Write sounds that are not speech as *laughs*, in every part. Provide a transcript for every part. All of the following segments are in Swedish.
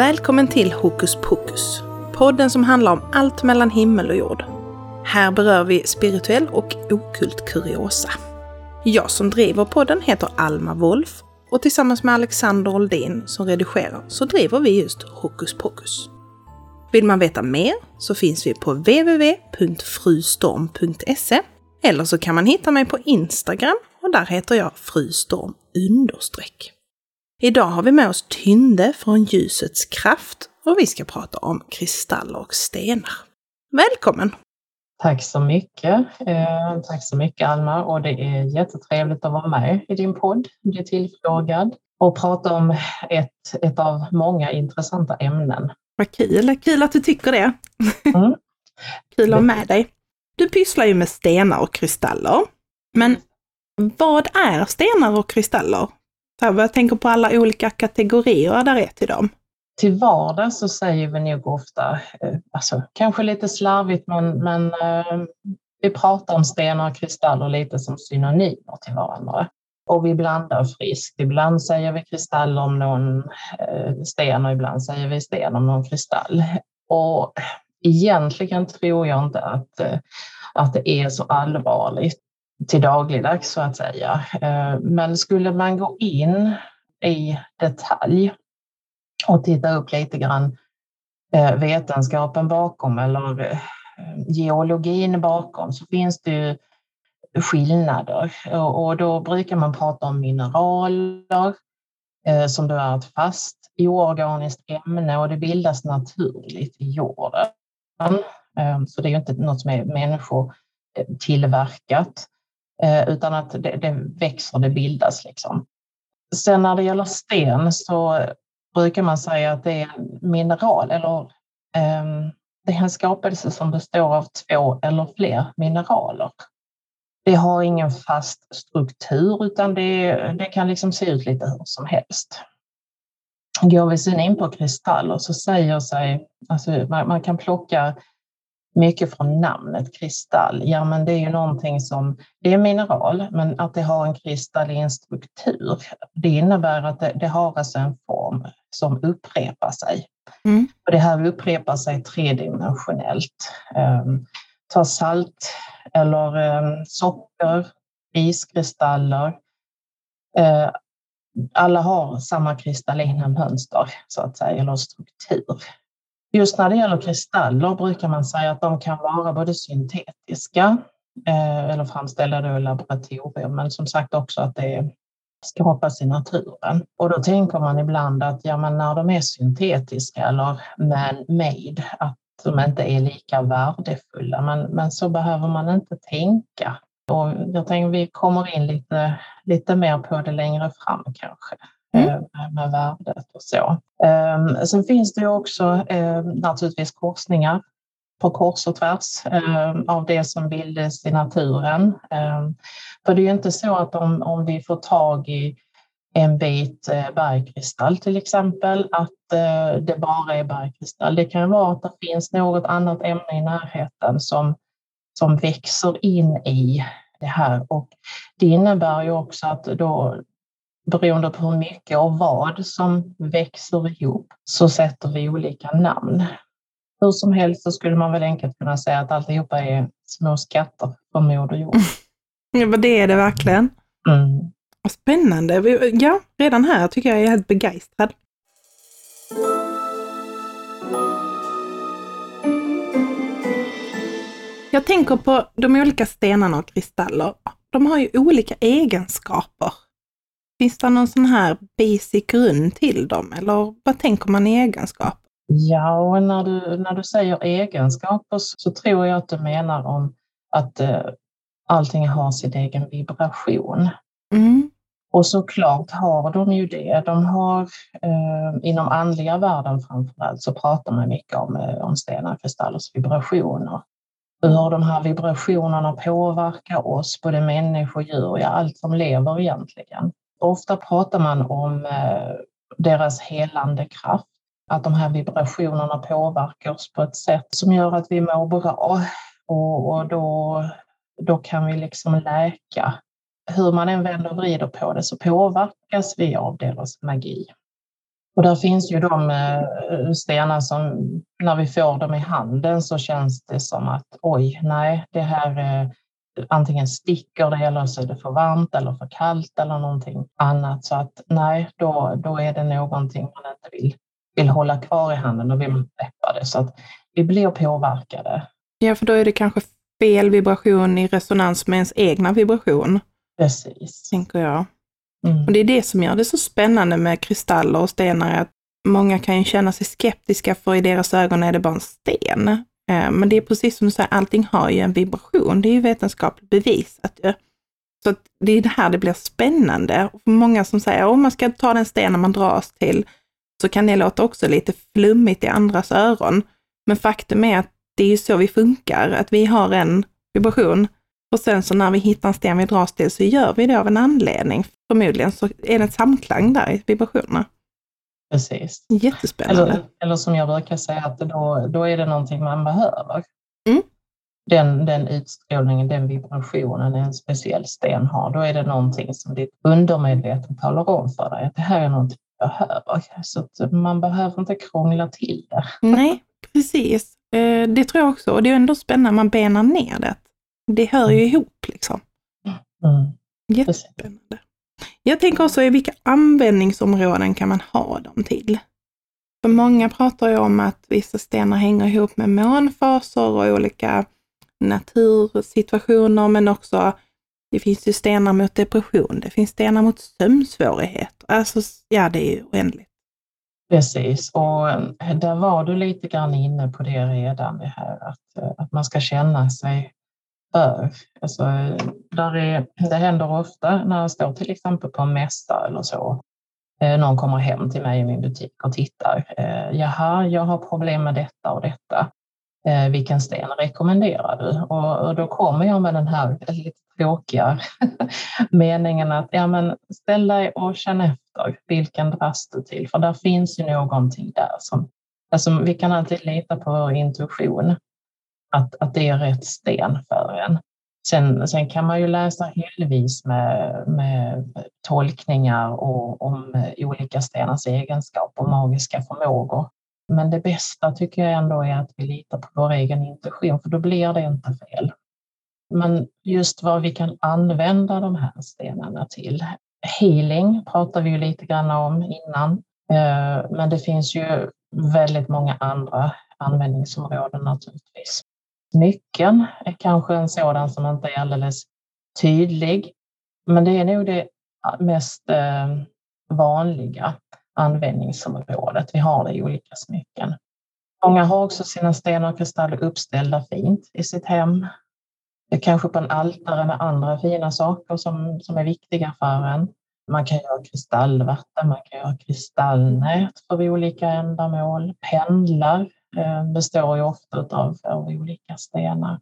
Välkommen till Hokus Pokus! Podden som handlar om allt mellan himmel och jord. Här berör vi spirituell och okult kuriosa. Jag som driver podden heter Alma Wolf och tillsammans med Alexander Oldin som redigerar så driver vi just Hokus Pokus. Vill man veta mer så finns vi på www.frustorm.se eller så kan man hitta mig på Instagram och där heter jag frustorm understreck. Idag har vi med oss Tynde från Ljusets kraft och vi ska prata om kristaller och stenar. Välkommen! Tack så mycket. Eh, tack så mycket Alma och det är jättetrevligt att vara med i din podd, bli tillfrågad och prata om ett, ett av många intressanta ämnen. Vad kul! Kul att du tycker det! Mm. kul att ha med dig. Du pysslar ju med stenar och kristaller. Men vad är stenar och kristaller? Jag tänker på alla olika kategorier där är till dem. Till vardags så säger vi nog ofta, eh, alltså, kanske lite slarvigt, men, men eh, vi pratar om stenar och kristaller lite som synonymer till varandra. Och vi blandar friskt. Ibland säger vi kristall om någon eh, sten och ibland säger vi sten om någon kristall. Och egentligen tror jag inte att, eh, att det är så allvarligt till dagligdags så att säga. Eh, men skulle man gå in i detalj och titta upp lite grann vetenskapen bakom eller geologin bakom så finns det ju skillnader och då brukar man prata om mineraler eh, som då är ett fast oorganiskt ämne och det bildas naturligt i jorden. Eh, så det är ju inte något som är människotillverkat. Eh, utan att det, det växer, det bildas. Liksom. Sen när det gäller sten så brukar man säga att det är en mineral eller det är en skapelse som består av två eller fler mineraler. Det har ingen fast struktur utan det, det kan liksom se ut lite hur som helst. Går vi sen in på kristaller så säger sig, alltså man, man kan plocka mycket från namnet kristall. Ja, men det är ju någonting som, det är mineral, men att det har en kristallin struktur. Det innebär att det, det har alltså en form som upprepar sig. Mm. Och det här upprepar sig tredimensionellt. Um, ta salt eller eh, socker, iskristaller. Eh, alla har samma kristallina mönster, så att säga, eller struktur. Just när det gäller kristaller brukar man säga att de kan vara både syntetiska eh, eller framställda i laboratorium, men som sagt också att det skapas i naturen. Och då tänker man ibland att ja, men när de är syntetiska eller man-made, att de inte är lika värdefulla. Men, men så behöver man inte tänka. Och jag tänker vi kommer in lite, lite mer på det längre fram kanske. Mm. Eh, med värdet och så. Ehm, sen finns det också ehm, naturligtvis korsningar på kors och tvärs ehm, av det som bildas i naturen. För det är ju inte så att om, om vi får tag i en bit eh, bergkristall till exempel, att eh, det bara är bergkristall. Det kan vara att det finns något annat ämne i närheten som, som växer in i det här och det innebär ju också att då beroende på hur mycket och vad som växer ihop så sätter vi olika namn. Hur som helst så skulle man väl enkelt kunna säga att alltihopa är små skatter från Moder Jord. *laughs* Ja, det är det verkligen. Mm. Spännande. Ja, redan här tycker jag jag är helt begeistrad. Jag tänker på de olika stenarna och kristaller. De har ju olika egenskaper. Finns det någon sån här basic grund till dem eller vad tänker man i egenskap? Ja, och när du, när du säger egenskaper så tror jag att du menar om att eh, allting har sin egen vibration. Mm. Och såklart har de ju det. De har eh, inom andliga världen framförallt så pratar man mycket om, eh, om stenar kristallers vibrationer. Hur de här vibrationerna påverkar oss, både människor, djur, ja allt som lever egentligen. Ofta pratar man om eh, deras helande kraft, att de här vibrationerna påverkar oss på ett sätt som gör att vi mår bra. och, och då, då kan vi liksom läka. Hur man än vänder och vrider på det så påverkas vi av deras magi. Och där finns ju de eh, stenar som när vi får dem i handen så känns det som att oj, nej, det här eh, antingen sticker det eller så är det för varmt eller för kallt eller någonting annat. Så att nej, då, då är det någonting man inte vill, vill hålla kvar i handen, och vill man släppa det. Så att vi blir påverkade. Ja, för då är det kanske fel vibration i resonans med ens egna vibration. Precis. Tänker jag. Mm. Och det är det som gör det så spännande med kristaller och stenar, att många kan ju känna sig skeptiska för i deras ögon är det bara en sten. Eh, men det är precis som du säger, allting har ju en vibration. Det är ju vetenskapligt bevisat ju. Så det är det här det blir spännande. Och för många som säger, om man ska ta den stenen man dras till, så kan det låta också lite flummigt i andras öron. Men faktum är att det är så vi funkar, att vi har en vibration och sen så när vi hittar en sten vi dras till så gör vi det av en anledning. Förmodligen så är det en samklang där i vibrationerna. Precis. Jättespännande. Eller, eller som jag brukar säga, att då, då är det någonting man behöver. Mm. Den, den utstrålningen, den vibrationen en speciell sten har, då är det någonting som ditt undermedvetna talar om för dig, att det här är någonting du behöver. Så att man behöver inte krångla till det. Nej, precis. Eh, det tror jag också. Och det är ändå spännande, man benar ner det. Det hör ju mm. ihop liksom. Mm. Jättespännande. Jag tänker också i vilka användningsområden kan man ha dem till? För många pratar ju om att vissa stenar hänger ihop med månfaser och olika natursituationer, men också det finns ju stenar mot depression, det finns stenar mot sömnsvårigheter. Alltså, ja, det är ju oändligt. Precis, och eh, där var du lite grann inne på det redan, det här att, eh, att man ska känna sig bör. Alltså, där är, det händer ofta när jag står till exempel på en mässa eller så. Eh, någon kommer hem till mig i min butik och tittar. Eh, jaha, jag har problem med detta och detta. Eh, vilken sten rekommenderar du? Och, då kommer jag med den här lite tråkiga *laughs* meningen att ja, men ställ dig och känn efter. Vilken dras du till? För där finns ju någonting där som alltså, vi kan alltid lita på vår intuition att, att det är rätt sten för en. Sen, sen kan man ju läsa helvis med, med tolkningar och, om olika stenars egenskaper och magiska förmågor. Men det bästa tycker jag ändå är att vi litar på vår egen intuition, för då blir det inte fel. Men just vad vi kan använda de här stenarna till. Healing pratar vi ju lite grann om innan, eh, men det finns ju väldigt många andra användningsområden naturligtvis. Smycken är kanske en sådan som inte är alldeles tydlig, men det är nog det mest eh, vanliga användningsområdet. Vi har det i olika smycken. Många har också sina stenar och kristaller uppställda fint i sitt hem. Kanske på en altare med andra fina saker som, som är viktiga för en. Man kan göra kristallvatten, man kan göra kristallnät för olika ändamål, pendlar Eh, består ju ofta av, av olika stenar.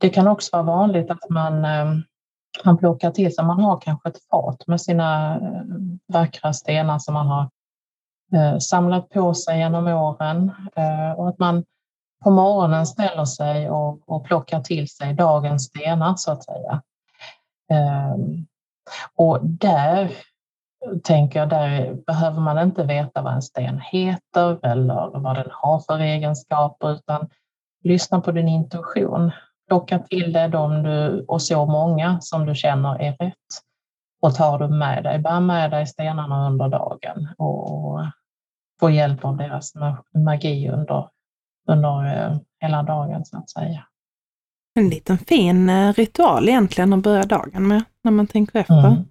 Det kan också vara vanligt att man, eh, man plockar till sig, man har kanske ett fat med sina eh, vackra stenar som man har samlat på sig genom åren och att man på morgonen ställer sig och, och plockar till sig dagens stenar så att säga. Ehm, och där tänker jag, där behöver man inte veta vad en sten heter eller vad den har för egenskaper, utan lyssna på din intuition. Plocka till dig dem du, och så många som du känner är rätt och tar du med dig. Bär med dig stenarna under dagen och få hjälp av deras magi under, under eh, hela dagen så att säga. En liten fin eh, ritual egentligen att börja dagen med när man tänker efter. Mm.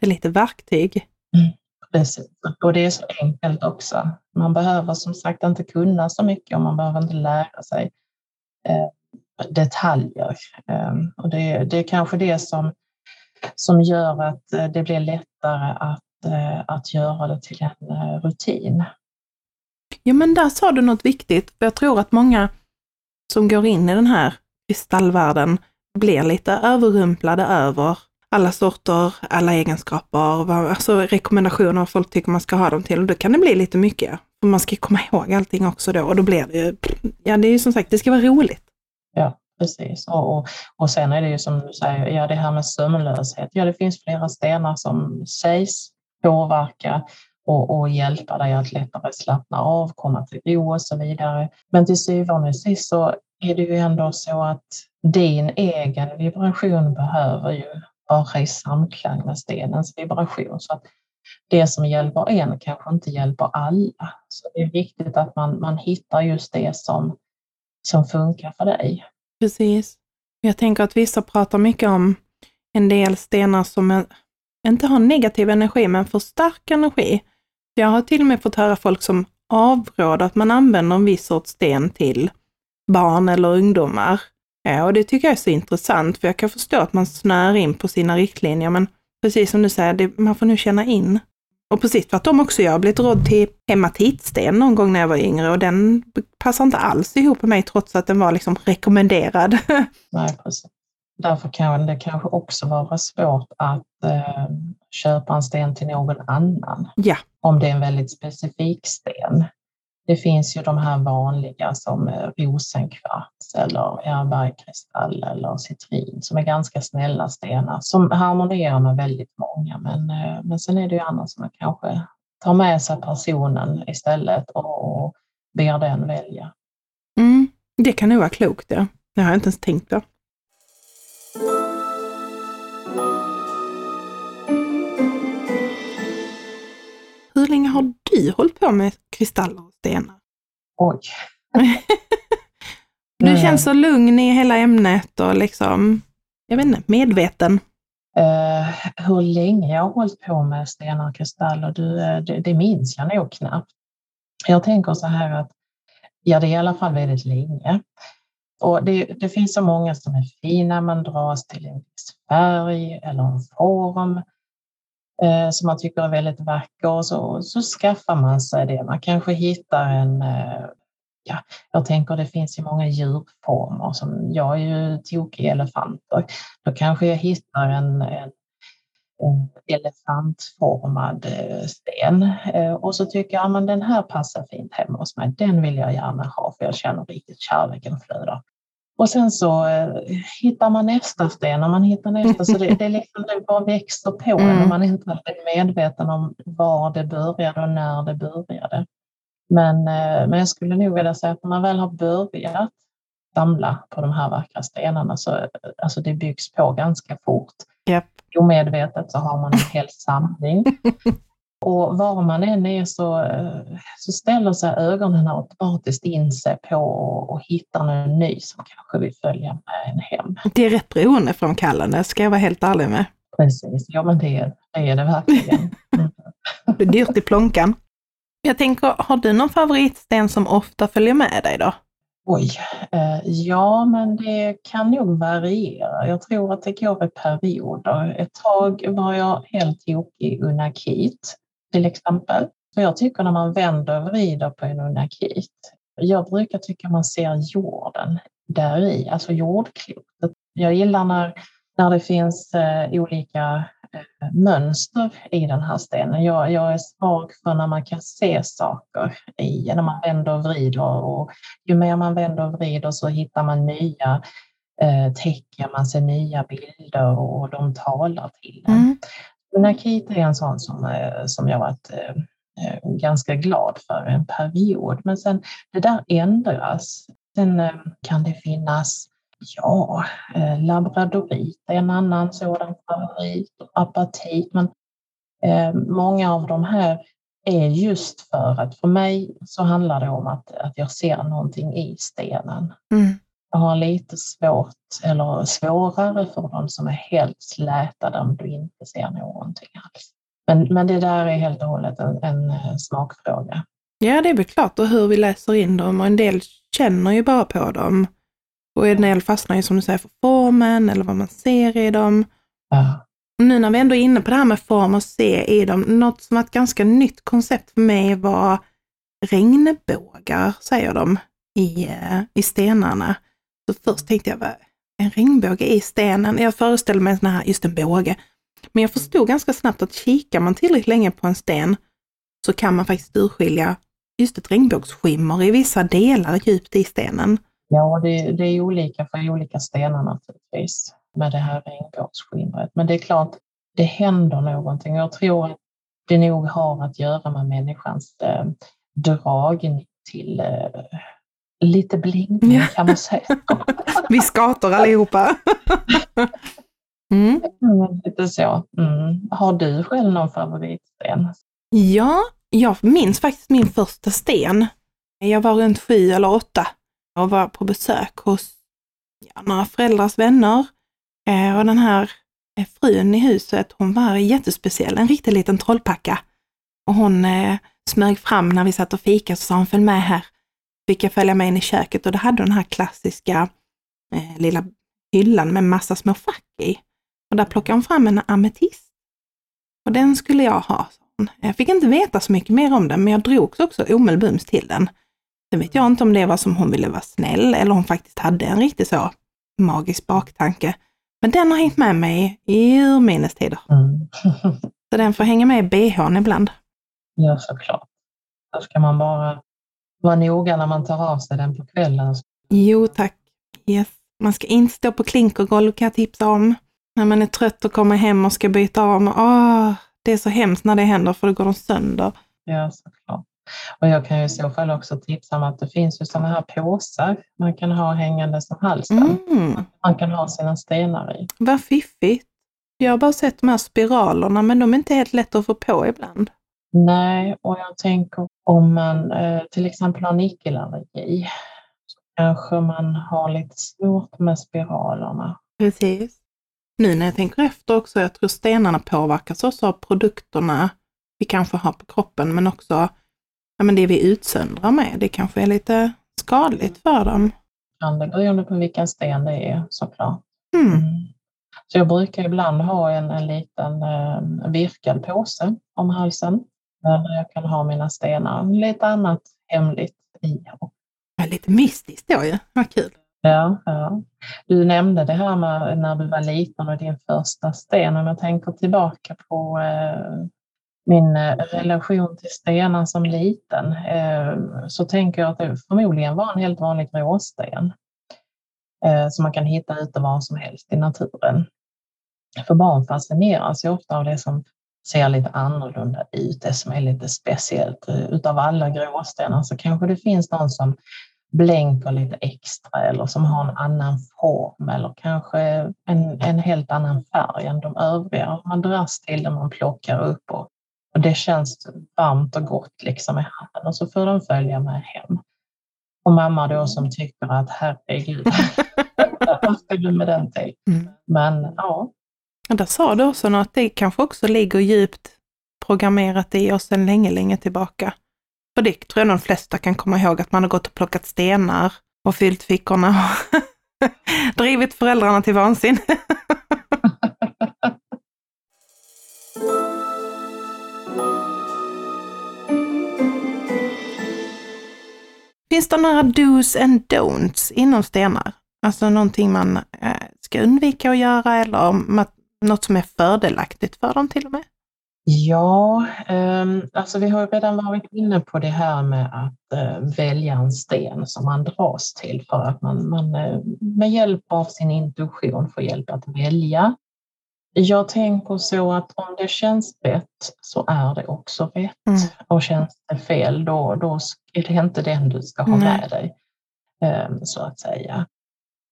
Det är lite verktyg. Mm. Precis, och det är så enkelt också. Man behöver som sagt inte kunna så mycket och man behöver inte lära sig eh, detaljer. Eh, och det, det är kanske det som, som gör att eh, det blir lättare att, eh, att göra det till en eh, rutin. Ja, men där sa du något viktigt. Jag tror att många som går in i den här kristallvärlden blir lite överrumplade över alla sorter, alla egenskaper, alltså rekommendationer vad folk tycker man ska ha dem till. Och då kan det bli lite mycket. För man ska komma ihåg allting också då och då blir det ju, ja det är ju som sagt, det ska vara roligt. Ja, precis. Och, och, och sen är det ju som du säger, ja det här med sömnlöshet. Ja, det finns flera stenar som sägs påverka och, och hjälpa dig att lättare slappna av, komma till ro och så vidare. Men till syvende och sist så är det ju ändå så att din egen vibration behöver ju vara i samklang med stenens vibration. Så att det som hjälper en kanske inte hjälper alla. Så det är viktigt att man, man hittar just det som, som funkar för dig. Precis. Jag tänker att vissa pratar mycket om en del stenar som är, inte har negativ energi, men för stark energi. Jag har till och med fått höra folk som avråder att man använder en viss sorts sten till barn eller ungdomar. Ja, och det tycker jag är så intressant, för jag kan förstå att man snör in på sina riktlinjer, men precis som du säger, det, man får nu känna in. Och precis tvärtom också, jag har blivit rådd till hematitsten någon gång när jag var yngre och den passar inte alls ihop med mig trots att den var liksom rekommenderad. *laughs* Nej, precis. Därför kan det kanske också vara svårt att eh, köpa en sten till någon annan. Ja. Om det är en väldigt specifik sten. Det finns ju de här vanliga som eh, rosenkvarts eller bergkristall eller citrin som är ganska snälla stenar som harmonierar med väldigt många. Men, eh, men sen är det ju annars som man kanske tar med sig personen istället och ber den välja. Mm, det kan nog vara klokt, ja. Det har jag inte ens tänkt på. Du hållit på med kristaller och stenar? Oj. *laughs* du känns så lugn i hela ämnet och liksom, jag vet inte, medveten. Uh, hur länge jag har hållit på med stenar och kristaller, du, eh, det, det minns jag nog knappt. Jag tänker så här att, ja det är i alla fall väldigt länge. Och det, det finns så många som är fina, man dras till en viss färg eller en form eh, som man tycker är väldigt vacker och så, så skaffar man sig det. Man kanske hittar en, eh, ja, jag tänker det finns ju många djurformer som, jag är ju tokig elefanter. Då kanske jag hittar en, en en elefantformad eh, sten. Eh, och så tycker jag att den här passar fint hemma hos mig. Den vill jag gärna ha för jag känner riktigt kärleken flödar. Och sen så eh, hittar man nästa sten och man hittar nästa. Så det, det, liksom, det bara växer på mm. och man är inte är medveten om var det började och när det började. Men, eh, men jag skulle nog vilja säga att när man väl har börjat samla på de här vackra stenarna så alltså det byggs på ganska fort. Yep. Omedvetet så har man en hel samling. *laughs* Och var man än är så, så ställer sig ögonen automatiskt in sig på att hitta någon ny som kanske vill följa med en hem. Det är rätt beroendeframkallande, ska jag vara helt ärlig med. Precis, ja men det, det är det verkligen. *laughs* det är dyrt i plånkan. Jag tänker, har du någon favoritsten som ofta följer med dig då? Oj, eh, ja men det kan nog variera. Jag tror att det går i perioder. Ett tag var jag helt tokig unakit till exempel. För jag tycker när man vänder och vrider på en unakit, jag brukar tycka man ser jorden där i, alltså jordklotet. Jag gillar när, när det finns eh, olika eh, mönster i den här stenen. Jag, jag är svag för när man kan se saker i, när man vänder och vrider. Och ju mer man vänder och vrider så hittar man nya eh, tecken, man ser nya bilder och de talar till en. Mm. Nakita är en sån som, eh, som jag varit eh, eh, ganska glad för en period. Men sen det där ändras. Sen kan det finnas Ja, labradorit är en annan sådan favorit, apatit. Men många av de här är just för att för mig så handlar det om att, att jag ser någonting i stenen. Mm. Har lite svårt, eller svårare för de som är helt släta där du inte ser någonting alls. Men, men det där är helt och hållet en, en eh, smakfråga. Ja, det är väl klart och hur vi läser in dem och en del känner ju bara på dem. Och en del fastnar ju som du säger för formen eller vad man ser i dem. Ja. Nu när vi ändå är inne på det här med form och se i dem, något som var ett ganska nytt koncept för mig var regnbågar, säger de, i, eh, i stenarna. Så först tänkte jag, en regnbåge i stenen? Jag föreställde mig en sån här, just en båge. Men jag förstod ganska snabbt att kikar man tillräckligt länge på en sten så kan man faktiskt urskilja just ett regnbågsskimmer i vissa delar djupt i stenen. Ja, det, det är olika för olika stenar naturligtvis med det här regnbågsskimret. Men det är klart, det händer någonting. Jag tror att det nog har att göra med människans eh, dragning till eh, lite bling ja. kan man säga. *laughs* Vi skator allihopa. *laughs* mm. Mm, lite så. Mm. Har du själv någon favoritsten? Ja, jag minns faktiskt min första sten. Jag var runt sju eller åtta och var på besök hos ja, några föräldrars vänner. Eh, och den här eh, frun i huset, hon var jättespeciell, en riktig liten trollpacka. Och hon eh, smög fram när vi satt och fika så sa hon följ med här. Fick jag följa med in i köket och då hade den här klassiska eh, lilla hyllan med massa små fack i. Och där plockade hon fram en ametist. Och den skulle jag ha. Jag fick inte veta så mycket mer om den, men jag drogs också omedelbums till den. Sen vet jag inte om det var som hon ville vara snäll eller hon faktiskt hade en riktigt så magisk baktanke. Men den har hängt med mig i urminnes tider. Mm. så den får hänga med i bhn ibland. Ja, såklart. Då ska man bara vara noga när man tar av sig den på kvällen. Jo tack. Yes. Man ska inte stå på klinkergolv kan jag tipsa om. När man är trött och kommer hem och ska byta om. Åh, det är så hemskt när det händer för då går de sönder. Ja, såklart. Och jag kan ju i så fall också tipsa om att det finns ju sådana här påsar man kan ha hängande som halsen. Mm. Man kan ha sina stenar i. Vad fiffigt. Jag har bara sett de här spiralerna, men de är inte helt lätta att få på ibland. Nej, och jag tänker om man eh, till exempel har nickelallergi så kanske man har lite svårt med spiralerna. Precis. Nu när jag tänker efter också, jag tror stenarna påverkas också av produkterna vi kanske har på kroppen, men också ja, men det vi utsöndrar med. Det kanske är lite skadligt för dem. Kan det beroende på vilken sten det är såklart. Mm. Mm. Så jag brukar ibland ha en, en liten eh, virkad påse om halsen där jag kan ha mina stenar. Lite annat hemligt i. Ja, lite mystiskt då ju, vad kul. Ja, ja. Du nämnde det här med när du var liten och din första sten. Om jag tänker tillbaka på eh, min eh, relation till stenar som liten eh, så tänker jag att det förmodligen var en helt vanlig gråsten eh, som man kan hitta ute var som helst i naturen. För barn fascineras ju ofta av det som ser lite annorlunda ut, det som är lite speciellt. Utav alla gråstenar så kanske det finns någon som blänker lite extra eller som har en annan form eller kanske en, en helt annan färg än de övriga. Man dras till det man plockar upp och, och det känns varmt och gott liksom i handen och så får de följa med hem. Och mamma då som tycker att herregud, *laughs* vad ska du med den till? Mm. Men ja, och där sa du också att det kanske också ligger djupt programmerat i oss sedan länge, länge tillbaka. För det tror jag de flesta kan komma ihåg att man har gått och plockat stenar och fyllt fickorna och *laughs* drivit föräldrarna till vansinne. *laughs* Finns det några dos and don'ts inom stenar? Alltså någonting man eh, ska undvika att göra eller något som är fördelaktigt för dem till och med? Ja, um, alltså vi har redan varit inne på det här med att uh, välja en sten som man dras till för att man, man uh, med hjälp av sin intuition får hjälp att välja. Jag tänker så att om det känns rätt så är det också rätt. Mm. Och känns det fel då, då är det inte den du ska ha med dig, um, så att säga.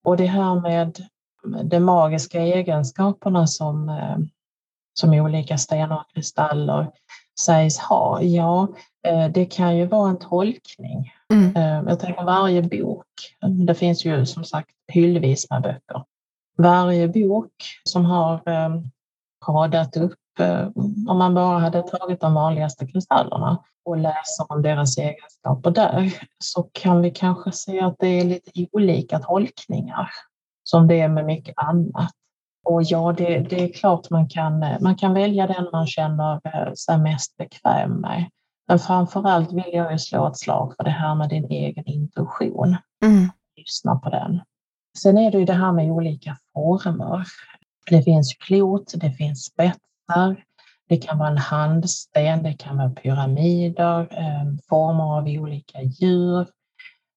Och det här med de magiska egenskaperna som, eh, som olika stenar och kristaller sägs ha, ja, eh, det kan ju vara en tolkning. Mm. Eh, jag tänker varje bok, det finns ju som sagt hyllvis med böcker. Varje bok som har radat upp, om man bara hade tagit de vanligaste kristallerna och läser om deras egenskaper där, så kan vi kanske se att det är lite olika tolkningar som det är med mycket annat. Och ja, det, det, är klart man kan, man kan välja den man känner eh, sig mest bekväm med. Men framför allt vill jag ju slå ett slag för det här med din egen intuition. Mm. Lyssna på den. Sen är det ju det här med olika former. Det finns klot, det finns spetsar, det kan vara en handsten, det kan vara pyramider, eh, former av olika djur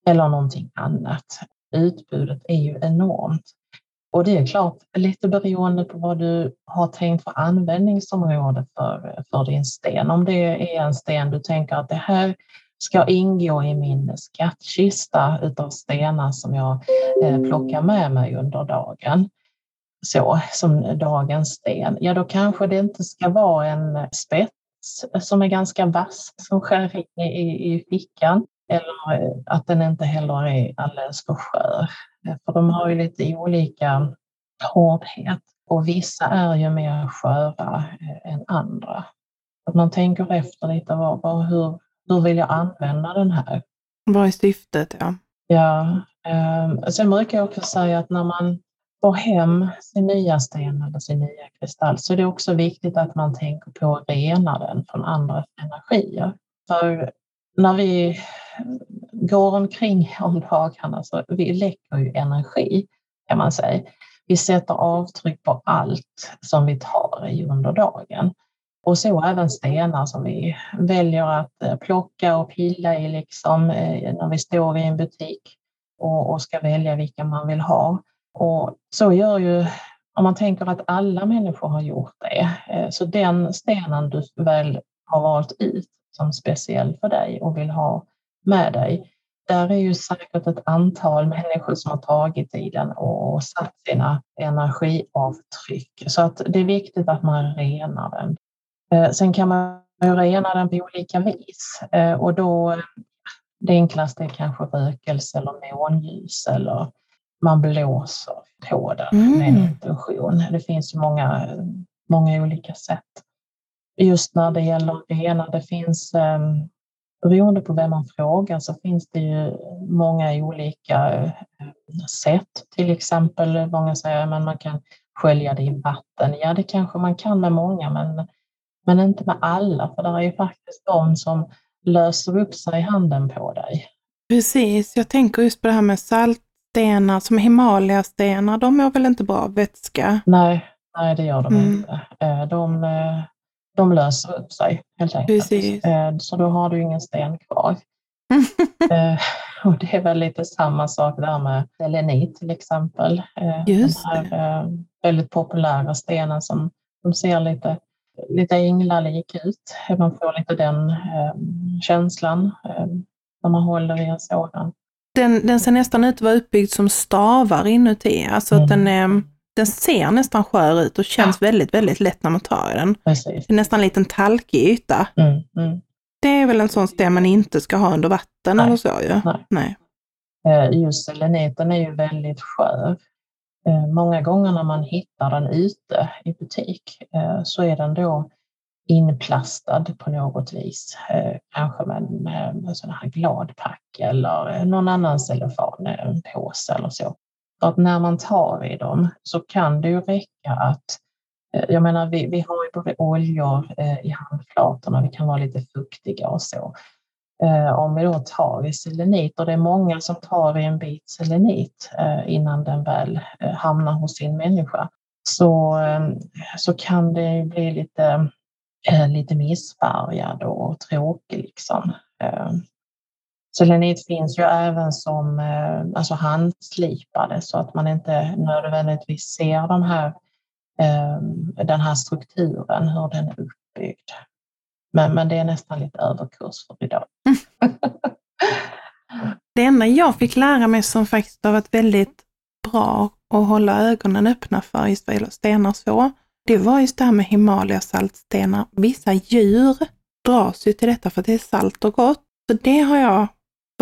eller någonting annat utbudet är ju enormt. Och det är klart, lite beroende på vad du har tänkt för användningsområde för, för din sten. Om det är en sten du tänker att det här ska ingå i min skattkista utav stenar som jag eh, plockar med mig under dagen, så som dagens sten, ja då kanske det inte ska vara en spets som är ganska vass som skär in i, i fickan eller eh, att den inte heller är alldeles för skör. För de har ju lite olika hårdhet och vissa är ju mer sköra eh, än andra. Att man tänker efter lite, var, var, hur, hur vill jag använda den här? Vad är syftet? Ja. Ja, eh, sen brukar jag också säga att när man får hem sin nya sten eller sin nya kristall så är det också viktigt att man tänker på att rena den från andra energier. För när vi går omkring om dagarna så vi läcker ju energi kan man säga. Vi sätter avtryck på allt som vi tar i under dagen. Och så även stenar som vi väljer att eh, plocka och pilla i liksom, eh, när vi står i en butik och, och ska välja vilka man vill ha. Och så gör ju, om man tänker att alla människor har gjort det, eh, så den stenen du väl har valt ut som speciell för dig och vill ha med dig, där är ju säkert ett antal människor som har tagit i den och satt sina energiavtryck. Så att det är viktigt att man renar den. Eh, sen kan man ju rena den på olika vis eh, och då det enklaste är kanske rökelse eller månljus eller man blåser på den mm. med en intention. Det finns ju många, många olika sätt. Just när det gäller rena, det finns um, beroende på vem man frågar så finns det ju många olika eh, sätt. Till exempel, många säger att man kan skölja det i vatten. Ja, det kanske man kan med många, men, men inte med alla, för det är ju faktiskt de som löser upp sig i handen på dig. Precis, jag tänker just på det här med saltstenar, som Himalaya-stenar, de mår väl inte bra av vätska? Nej, nej det gör de mm. inte. Eh, de, eh, de löser upp sig helt enkelt. Precis. Eh, så då har du ingen sten kvar. *laughs* Eh, och det är väl lite samma sak där med selenit till exempel. Eh, Just Den här det. väldigt populära stenen som de ser lite, lite änglalik ut. Man får lite den känslan när man håller i en sådan. Den, den ser nästan ut att vara uppbyggd som stavar inuti, alltså mm. att den är den ser nästan skör ut och känns ja. väldigt, väldigt lätt när man tar i den. Precis. Det är nästan en liten talkig yta. Mm, mm. Det är väl en sån sten man inte ska ha under vatten Nej. eller så ju? Nej. Nej. Eh, just seleniten är ju väldigt skör. Eh, många gånger när man hittar den ute i butik eh, så är den då inplastad på något vis. Kanske med, med, med sån här gladpack eller någon annan cellofanpåse eller så. För att när man tar i dem så kan det ju räcka att eh, jag menar, vi, vi har ju både oljor eh, i handflatorna, vi kan vara lite fuktiga och så. Eh, om vi då tar i selenit, och det är många som tar i en bit selenit innan den väl hamnar hos sin människa, så, så kan det bli lite, lite missfärgad och tråkig. Liksom. Selenit finns ju även som eh, alltså handslipade så att man inte nödvändigtvis ser de här, eh, den här strukturen, hur den är uppbyggd. Men, men det är nästan lite överkurs för idag. *laughs* det enda jag fick lära mig som faktiskt har varit väldigt bra att hålla ögonen öppna för just vad gäller stenar så, det var just det här med Himalaya saltstenar. Vissa djur dras ju till detta för att det är salt och gott. Så det har jag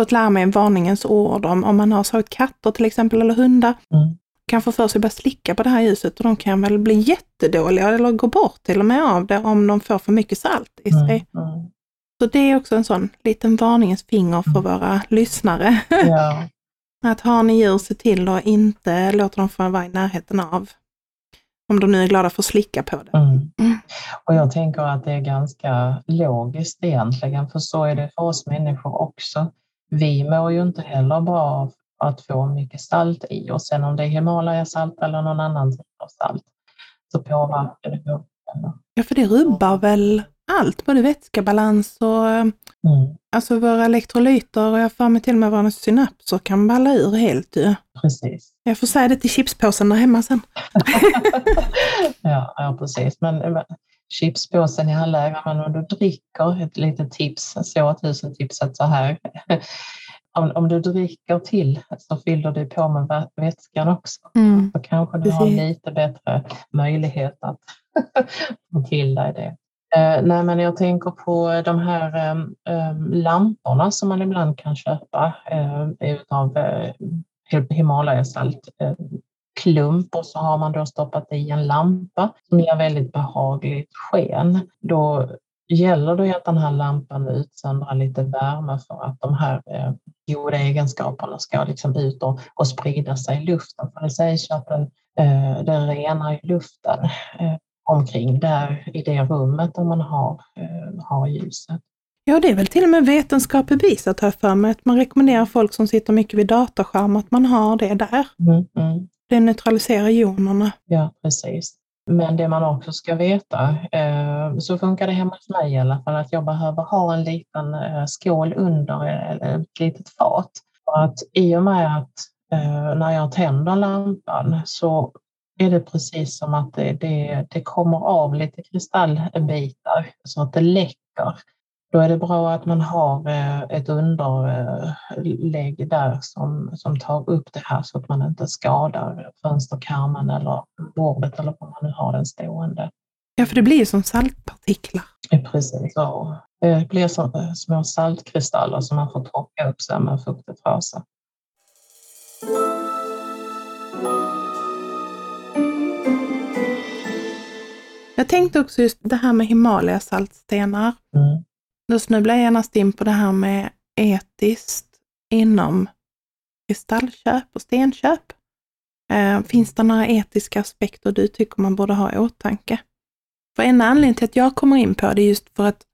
fått lära mig en varningens ord om, om man har slagit katter till exempel eller hundar. Mm. Kan få för sig att börja slicka på det här ljuset och de kan väl bli jättedåliga eller gå bort till och med av det om de får för mycket salt i sig. Mm. Mm. Så det är också en sån liten varningens finger för mm. våra lyssnare. *laughs* Ja. att har ni djur, se till att inte låta dem få vara i närheten av. Om de nu är glada för att slicka på det. Mm. Mm. Och jag tänker att det är ganska logiskt egentligen, för så är det för oss människor också vi mår ju inte heller bra av att få mycket salt i oss. Sen om det är Himalaya-salt eller någon annan typ av salt så påverkar det vår? Ja, för det rubbar väl allt, både vätskebalans och Mm. alltså våra elektrolyter och jag får mig till och med våra synapser kan balla ur helt ju. Precis. Jag får säga det till chipspåsen där hemma sen. *laughs* ja, ja, precis. Men eh, chipspåsen i all ära, men om du dricker, ett litet tips, så tusen tipset så här. *laughs* Om, om du dricker till så fyller du på med vä- vätskan också. Mm. Kanske du har lite bättre möjlighet att *laughs* få till dig det. Eh, nej, men jag tänker på de här eh, lamporna som man ibland kan köpa eh, utav eh, Himalayasalt eh, klump och så har man då stoppat i en lampa som ger väldigt behagligt sken. Då gäller det att den här lampan utsöndrar lite värme för att de här eh, goda egenskaperna ska liksom ut och, och sprida sig i luften. För det sägs att den, eh, den renar luften eh, omkring där i det rummet där man har, eh, har ljuset. Ja, det är väl till och med vetenskap bevisat har jag för mig, att man rekommenderar folk som sitter mycket vid datorskärm att man har det där. Mm, mm. Det neutraliserar jonerna. Ja, precis. Men det man också ska veta, eh, så funkar det hemma hos mig i alla fall, att jag behöver ha en liten eh, skål under eller ett litet fat. För att i och med att eh, när jag tänder lampan så är det precis som att det, det, det kommer av lite kristallbitar så att det läcker. Då är det bra att man har eh, ett underlägg där som, som tar upp det här så att man inte skadar fönsterkarmen eller bordet eller var man nu har den stående. Ja, för det blir som saltpartiklar. Ja, Precis. Så, det blir som eh, små saltkristaller som man får torka upp sen med en fuktig trasa. Jag tänkte också just det här med Himalaya-saltstenar. Mm. Då snubblar jag genast in på det här med etiskt inom kristallköp och stenköp. Eh, finns det några etiska aspekter du tycker man borde ha i åtanke? För en anledning till att jag kommer in på det är just för att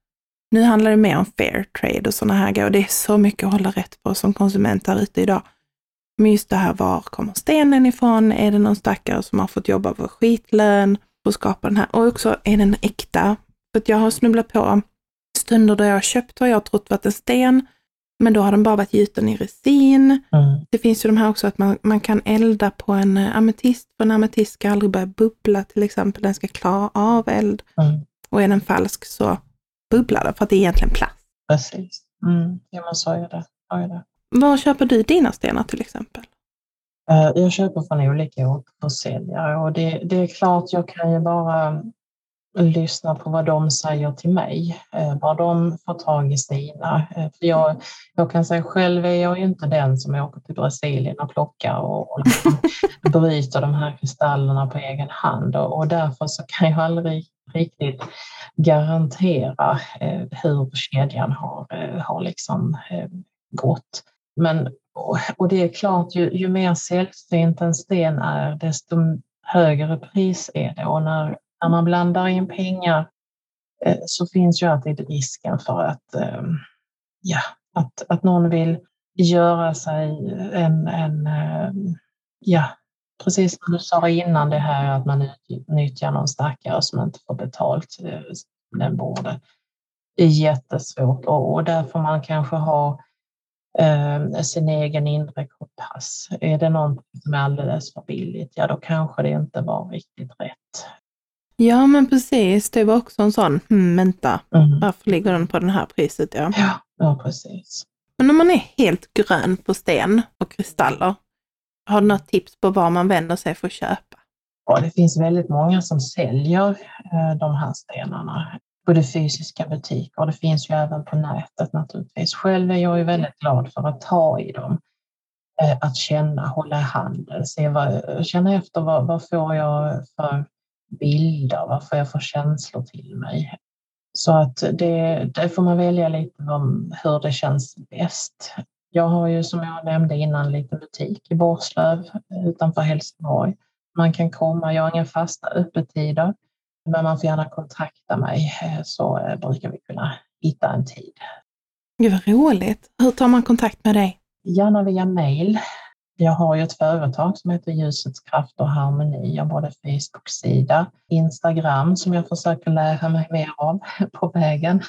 nu handlar det mer om fair trade och sådana här grejer och det är så mycket att hålla rätt på som konsument där ute idag. Men just det här, var kommer stenen ifrån? Är det någon stackare som har fått jobba för skitlön för att skapa den här? Och också, är den äkta? För att jag har snubblat på stunder då jag har köpt vad jag har trott varit en sten, men då har den bara varit gjuten i resin. Mm. Det finns ju de här också att man, man kan elda på en eh, ametist, för en ametist ska aldrig börja bubbla till exempel, den ska klara av eld. Mm. Och är den falsk så bubblar det för att det är egentligen plast. Precis. Mm. Ja, men så är det. Det. Var köper du dina stenar till exempel? Eh, Jag köper från olika återförsäljare och det, det är klart jag kan ju bara lyssna på vad de säger till mig, eh, var de får tag i sina. Eh, För jag, jag kan säga själv är jag inte den som åker till Brasilien och plockar och, och liksom *laughs* bryter de här kristallerna på egen hand och, och därför så kan jag aldrig riktigt garantera eh, hur kedjan har, har liksom, gått. Men, och, och det är klart, ju, ju mer sällsynt en sten är, desto högre pris är det. Och när, när man blandar in pengar eh, så finns ju alltid risken för att, eh, ja, att, att någon vill göra sig en, en eh, ja, precis som du sa innan det här att man utnyttjar någon stackare som inte får betalt den borde. Det är jättesvårt och, och där får man kanske ha eh, sin egen inre kompass. Är det någonting som är alldeles för billigt, ja då kanske det inte var riktigt rätt. Ja, men precis. Det var också en sån, hmm, vänta, Mm. varför ligger den på det här priset? Ja. Ja, ja, precis. Men om man är helt grön på sten och kristaller, har du något tips på var man vänder sig för att köpa? Ja, det finns väldigt många som säljer eh, de här stenarna. Både fysiska butiker och det finns ju även på nätet naturligtvis. Själv är jag ju väldigt glad för att ta i dem. Eh, Att känna, hålla i handen, se vad, känna efter vad, vad får jag för bilder, vad får jag för känslor till mig. Så att det, det får man välja lite om hur det känns bäst. Jag har ju som jag nämnde innan en liten butik i Borslöv utanför Helsingborg. Man kan komma, jag har inga fasta öppettider, men man får gärna kontakta mig eh, så eh, brukar vi kunna hitta en tid. Gud vad roligt. Hur tar man kontakt med dig? Gärna via mail. Jag har ju ett företag som heter Ljusets kraft och harmoni. Jag har både Facebook-sida, Instagram som jag försöker lära mig mer av *laughs* på vägen.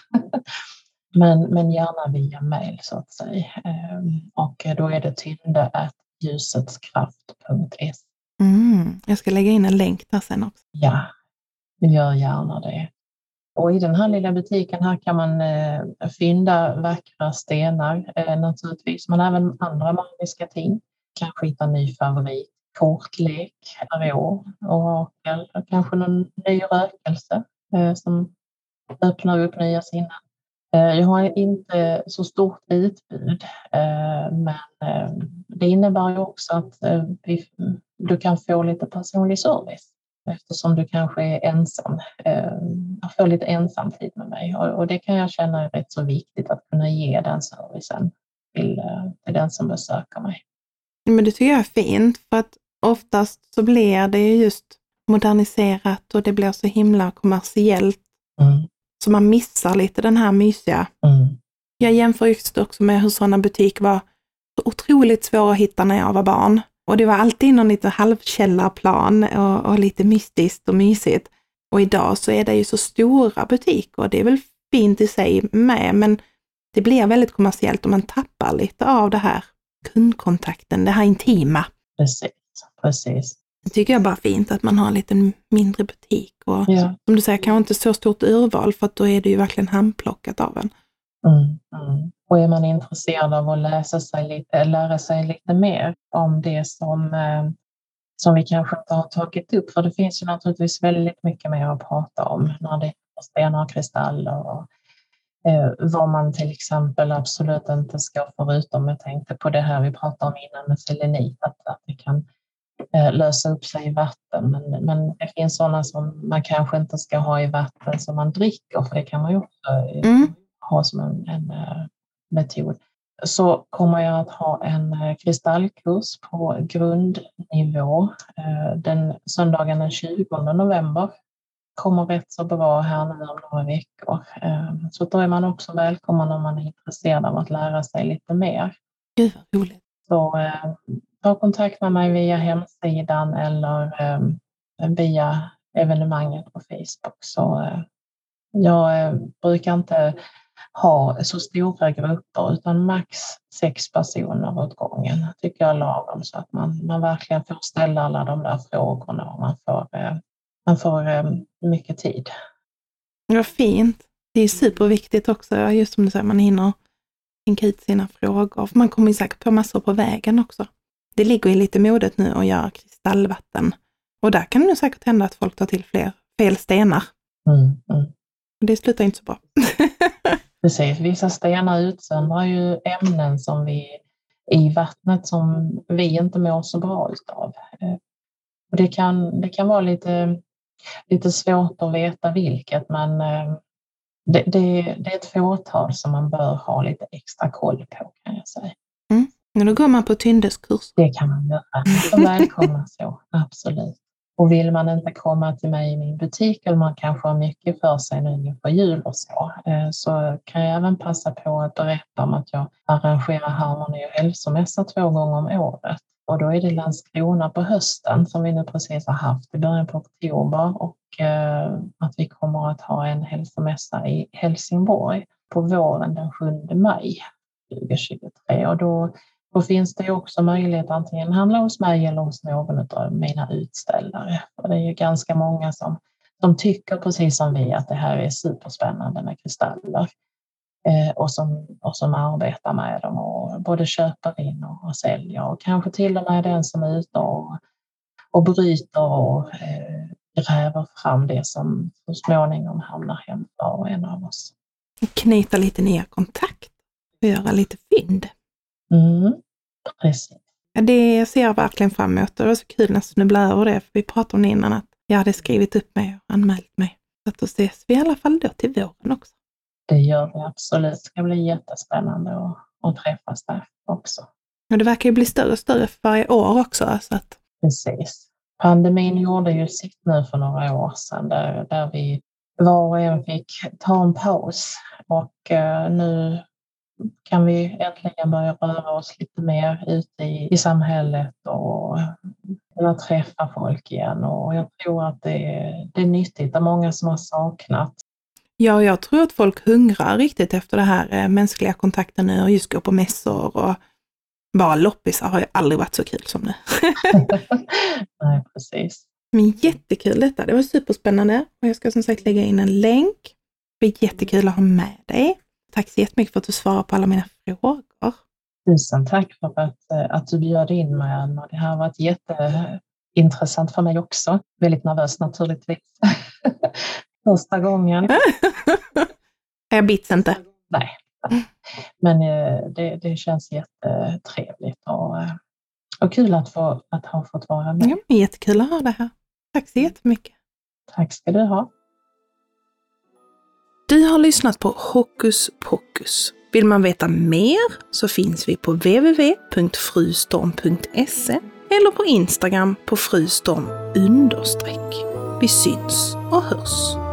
*laughs* men, men gärna via mail så att säga. Ehm, och då är det tynde.ljusetskraft.se. Mm, jag ska lägga in en länk där sen också. Ja, gör gärna det. Och i den här lilla butiken här kan man eh, fynda vackra stenar eh, naturligtvis, men även andra magiska ting. Kanske hitta en ny favorit, kortlek, tarot, orakel, kanske någon ny rökelse eh, som öppnar upp nya sinnen. Eh, jag har inte så stort utbud, eh, men eh, det innebär ju också att eh, du kan få lite personlig service eftersom du kanske är ensam. Jag får lite ensamtid med mig och det kan jag känna är rätt så viktigt att kunna ge den servicen till, eh, till den som besöker mig. Men det tycker jag är fint för att oftast så blir det ju just moderniserat och det blir så himla kommersiellt. Mm. Så man missar lite den här mysiga. Mm. Jag jämför just också med hur sådana butiker var så otroligt svåra att hitta när jag var barn. Och det var alltid någon lite halvkällarplan och, och lite mystiskt och mysigt. Och idag så är det ju så stora butiker och det är väl fint i sig med, men det blir väldigt kommersiellt och man tappar lite av det här kundkontakten, det här intima. Precis, precis. Det tycker jag bara är fint att man har en liten mindre butik och ja. som du säger, kanske inte så stort urval för att då är det ju verkligen handplockat av en. Mm, mm. Och är man intresserad av att läsa sig lite, lära sig lite mer om det som, eh, som vi kanske inte har tagit upp, för det finns ju naturligtvis väldigt mycket mer att prata om när det är stenar och kristaller och vad man till exempel absolut inte ska, förutom jag tänkte på det här vi pratade om innan med selenit, att, att det kan Eh, lösa upp sig i vatten. Men, men det finns sådana som man kanske inte ska ha i vatten som man dricker, för det kan man ju också eh, mm. ha som en, en metod. Så kommer jag att ha en kristallkurs på grundnivå den söndagen den 20 november. Kommer rätt så bra här nu om några veckor. Uh, så då är man också välkommen om man är intresserad av att lära sig lite mer. Gud vad roligt. Så ta kontakt med mig via hemsidan eller um, via evenemanget på Facebook. Så uh, jag uh, brukar inte ha så stora grupper utan max sex personer åt gången tycker jag är lagom så att man, man verkligen får ställa alla de där frågorna och man får, uh, man får mycket tid. Vad fint. Det är superviktigt också, just som du säger, man hinner tänka ut sina frågor. För man kommer ju säkert på massor på vägen också. Det ligger i lite modet nu att göra kristallvatten. Och där kan det säkert hända att folk tar till fler fel stenar. Mm, mm. Det slutar inte så bra. *laughs* Precis, vissa stenar utsöndrar ju ämnen som vi i vattnet som vi inte mår så bra utav. Eh, och det, kan, det kan vara lite, lite svårt att veta vilket, men eh, det, det, det är ett fåtal som man bör ha lite extra koll på kan jag säga. Mm. Men då går man på Tyndeskurs. Det kan man göra. Välkomna så, absolut. Och vill man inte komma till mig i min butik eller man kanske har mycket för sig nu inför jul och så, eh, så kan jag även passa på att berätta om att jag arrangerar harmoni och hälsomässa två gånger om året. Och då är det Landskrona på hösten som vi nu precis har haft i början på oktober och eh, att vi kommer att ha en hälsomässa i Helsingborg på våren den 7 maj 2023. Och då då finns det också möjlighet att antingen handla hos mig eller hos någon av mina utställare. Och det är ju ganska många som, de tycker precis som vi att det här är superspännande med kristaller och, som, och som arbetar med dem och både köper in och, och säljer och kanske till och med den som är ute och, och bryter och eh, gräver fram det som så småningom hamnar hem var och en av oss. Knyta lite nya kontakt och göra lite fynd. Mm, precis. Det ser jag verkligen fram emot. Det var så kul när jag snubblade över det, för vi pratade om det innan, att jag hade skrivit upp mig och anmält mig. Så att då ses vi i alla fall då till våren också. Det gör vi absolut. Det ska bli jättespännande att, att träffas där också. Och det verkar ju bli större och större för varje år också. Så att... Precis. Pandemin gjorde ju sitt nu för några år sedan där, där vi var och en fick ta en paus och uh, nu kan vi äntligen börja röra oss lite mer ute i, i samhället och kunna träffa folk igen. Och jag tror att det är, det är nyttigt. Det är många som har saknat. Ja, jag tror att folk hungrar riktigt efter det här eh, mänskliga kontakten nu och just gå på mässor och bara loppisar har ju aldrig varit så kul som nu. *laughs* Nej, precis. Men jättekul detta, det var superspännande och jag ska som sagt lägga in en länk. Det är jättekul att ha med dig. Tack så jättemycket för att du svarar på alla mina frågor. Tusen tack för att, eh, att du bjöd in mig, Anna. Det här har varit jätteintressant för mig också. Väldigt nervös naturligtvis. *laughs* Första gången. *laughs* jag bits inte. Nej, men eh, det, det känns jättetrevligt och, eh, och kul att, få, att ha fått vara med. Ja, jättekul att ha det här. Tack så jättemycket. Tack ska du ha. Du har lyssnat på Hokus Pokus. Vill man veta mer så finns vi på www.frustorm.se eller på Instagram på frustorm understreck. Vi syns och hörs.